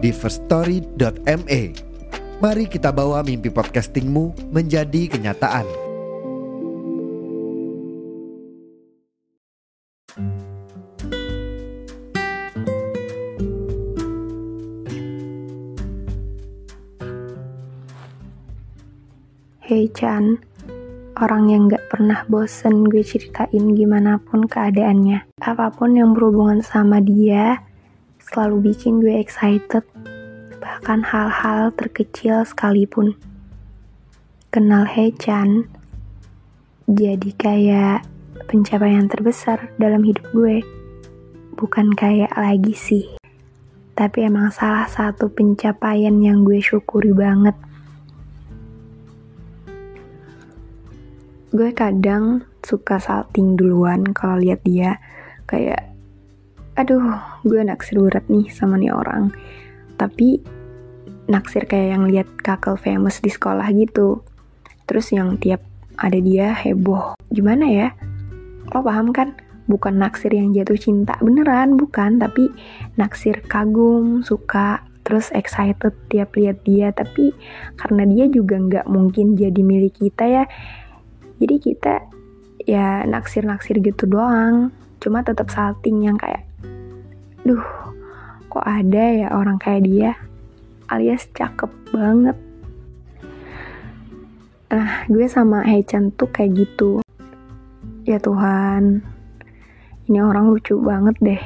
di firststory.me. Mari kita bawa mimpi podcastingmu menjadi kenyataan. Hei Chan, orang yang gak pernah bosen gue ceritain gimana pun keadaannya. Apa pun yang berhubungan sama dia, selalu bikin gue excited, bahkan hal-hal terkecil sekalipun. Kenal Hei Chan, jadi kayak pencapaian terbesar dalam hidup gue. Bukan kayak lagi sih, tapi emang salah satu pencapaian yang gue syukuri banget. gue kadang suka salting duluan kalau lihat dia kayak aduh gue naksir berat nih sama nih orang tapi naksir kayak yang lihat kakak famous di sekolah gitu. Terus yang tiap ada dia heboh. Gimana ya? Lo paham kan? Bukan naksir yang jatuh cinta. Beneran bukan. Tapi naksir kagum suka terus excited tiap lihat dia. Tapi karena dia juga nggak mungkin jadi milik kita ya. Jadi kita ya naksir-naksir gitu doang. Cuma tetap salting yang kayak duh kok ada ya orang kayak dia alias cakep banget. Nah gue sama Hechan tuh kayak gitu. Ya Tuhan ini orang lucu banget deh.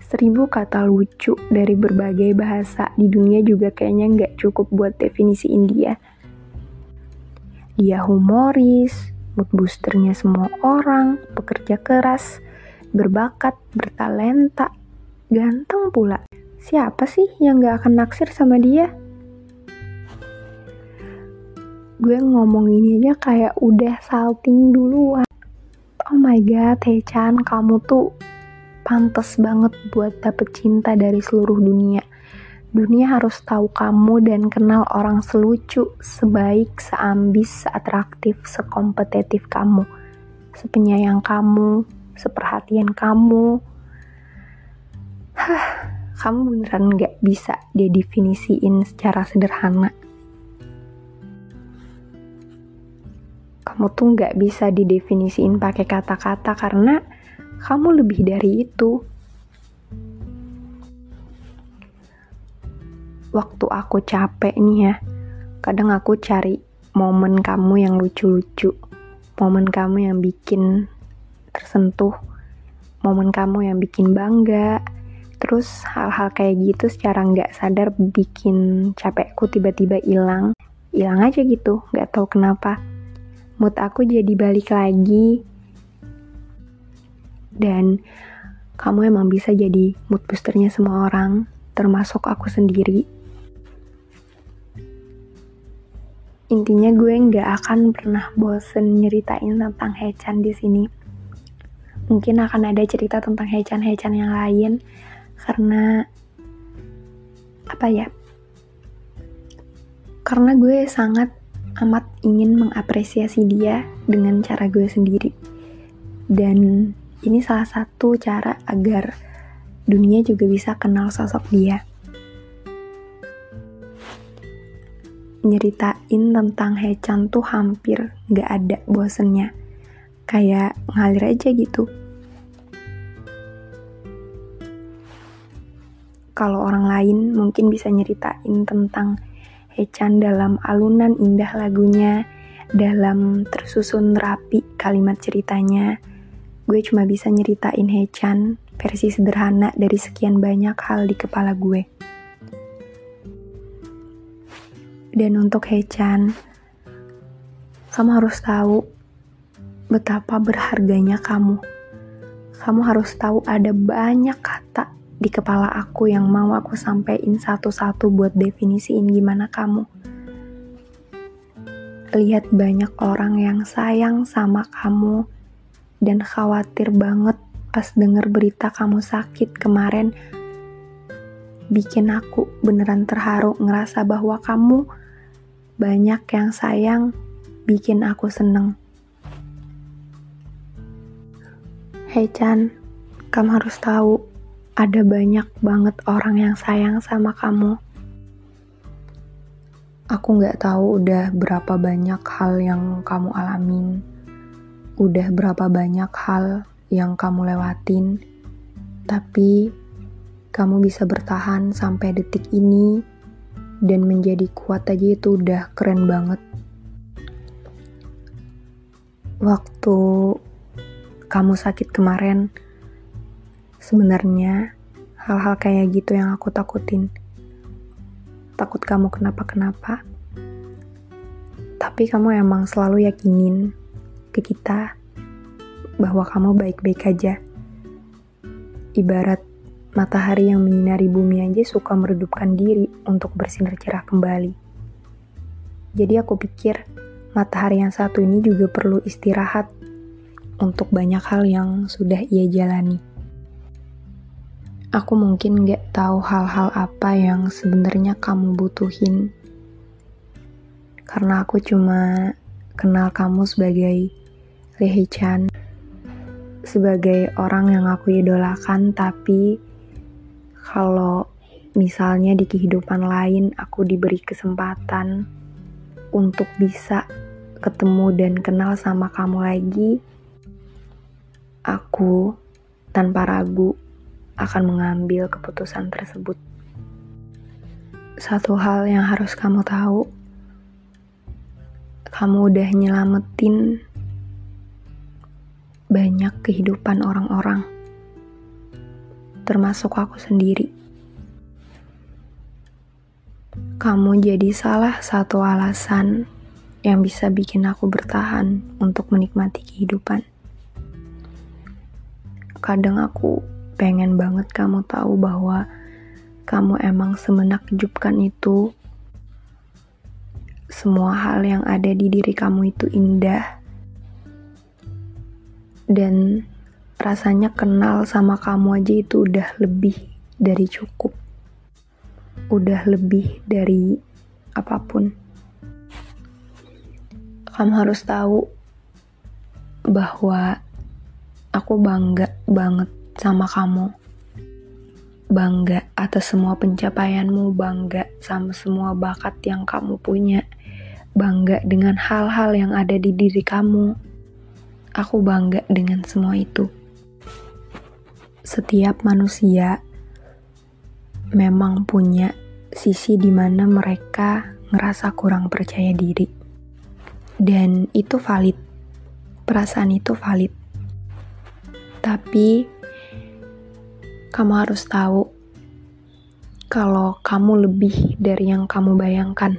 Seribu kata lucu dari berbagai bahasa di dunia juga kayaknya nggak cukup buat definisiin dia dia humoris, mood boosternya semua orang, pekerja keras, berbakat, bertalenta, ganteng pula. Siapa sih yang gak akan naksir sama dia? Gue ngomong ini aja kayak udah salting duluan. Oh my god, Hechan, kamu tuh pantas banget buat dapet cinta dari seluruh dunia. Dunia harus tahu kamu dan kenal orang selucu, sebaik, seambis, seatraktif, sekompetitif kamu, sepenyayang kamu, seperhatian kamu. Hah, kamu beneran gak bisa didefinisiin secara sederhana. Kamu tuh gak bisa didefinisiin pakai kata-kata karena kamu lebih dari itu. waktu aku capek nih ya, kadang aku cari momen kamu yang lucu-lucu, momen kamu yang bikin tersentuh, momen kamu yang bikin bangga, terus hal-hal kayak gitu secara nggak sadar bikin capekku tiba-tiba hilang, hilang aja gitu, nggak tahu kenapa. Mood aku jadi balik lagi, dan kamu emang bisa jadi mood boosternya semua orang, termasuk aku sendiri. Intinya gue nggak akan pernah bosen nyeritain tentang Hechan di sini. Mungkin akan ada cerita tentang Hechan-Hechan yang lain karena apa ya? Karena gue sangat amat ingin mengapresiasi dia dengan cara gue sendiri. Dan ini salah satu cara agar dunia juga bisa kenal sosok dia. nyeritain tentang Hechan tuh hampir gak ada bosennya. Kayak ngalir aja gitu. Kalau orang lain mungkin bisa nyeritain tentang Hechan dalam alunan indah lagunya, dalam tersusun rapi kalimat ceritanya. Gue cuma bisa nyeritain Hechan versi sederhana dari sekian banyak hal di kepala gue. Dan untuk Hechan, kamu harus tahu betapa berharganya kamu. Kamu harus tahu ada banyak kata di kepala aku yang mau aku sampein satu-satu buat definisiin gimana kamu. Lihat banyak orang yang sayang sama kamu dan khawatir banget pas denger berita kamu sakit kemarin bikin aku beneran terharu ngerasa bahwa kamu banyak yang sayang bikin aku seneng. Hei Chan, kamu harus tahu ada banyak banget orang yang sayang sama kamu. Aku nggak tahu udah berapa banyak hal yang kamu alamin, udah berapa banyak hal yang kamu lewatin, tapi kamu bisa bertahan sampai detik ini dan menjadi kuat aja itu udah keren banget. Waktu kamu sakit kemarin, Sebenarnya, hal-hal kayak gitu yang aku takutin. Takut kamu kenapa-kenapa. Tapi kamu emang selalu yakinin ke kita bahwa kamu baik-baik aja. Ibarat matahari yang menyinari bumi aja suka meredupkan diri untuk bersinar cerah kembali. Jadi aku pikir matahari yang satu ini juga perlu istirahat untuk banyak hal yang sudah ia jalani. Aku mungkin gak tahu hal-hal apa yang sebenarnya kamu butuhin. Karena aku cuma kenal kamu sebagai Lehi Chan. Sebagai orang yang aku idolakan, tapi kalau misalnya di kehidupan lain aku diberi kesempatan untuk bisa ketemu dan kenal sama kamu lagi, aku tanpa ragu akan mengambil keputusan tersebut. Satu hal yang harus kamu tahu, kamu udah nyelamatin banyak kehidupan orang-orang, termasuk aku sendiri. Kamu jadi salah satu alasan yang bisa bikin aku bertahan untuk menikmati kehidupan. Kadang aku pengen banget kamu tahu bahwa kamu emang semenakjubkan itu. Semua hal yang ada di diri kamu itu indah. Dan rasanya kenal sama kamu aja itu udah lebih dari cukup. Udah lebih dari apa pun. Kamu harus tahu bahwa aku bangga banget sama kamu. Bangga atas semua pencapaianmu, bangga sama semua bakat yang kamu punya, bangga dengan hal-hal yang ada di diri kamu. Aku bangga dengan semua itu. Setiap manusia memang punya sisi di mana mereka ngerasa kurang percaya diri. Dan itu valid. Perasaan itu valid. Tapi kamu harus tahu kalau kamu lebih dari yang kamu bayangkan.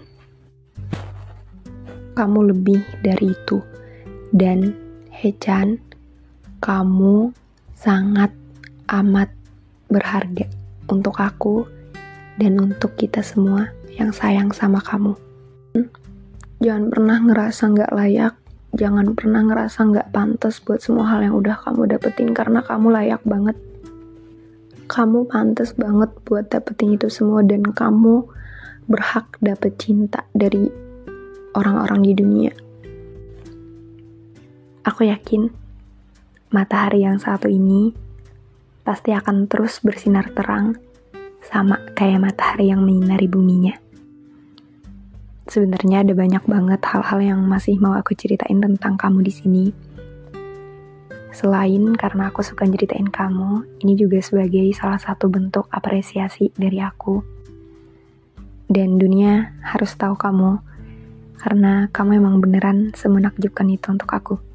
Kamu lebih dari itu. Dan Hechan, kamu sangat amat berharga untuk aku dan untuk kita semua yang sayang sama kamu. Jangan pernah ngerasa nggak layak, jangan pernah ngerasa nggak pantas buat semua hal yang udah kamu dapetin karena kamu layak banget kamu pantas banget buat dapetin itu semua dan kamu berhak dapet cinta dari orang-orang di dunia. Aku yakin matahari yang satu ini pasti akan terus bersinar terang sama kayak matahari yang menyinari buminya. Sebenarnya ada banyak banget hal-hal yang masih mau aku ceritain tentang kamu di sini Selain karena aku suka ceritain kamu, ini juga sebagai salah satu bentuk apresiasi dari aku. Dan dunia harus tahu kamu, karena kamu emang beneran semenakjubkan itu untuk aku.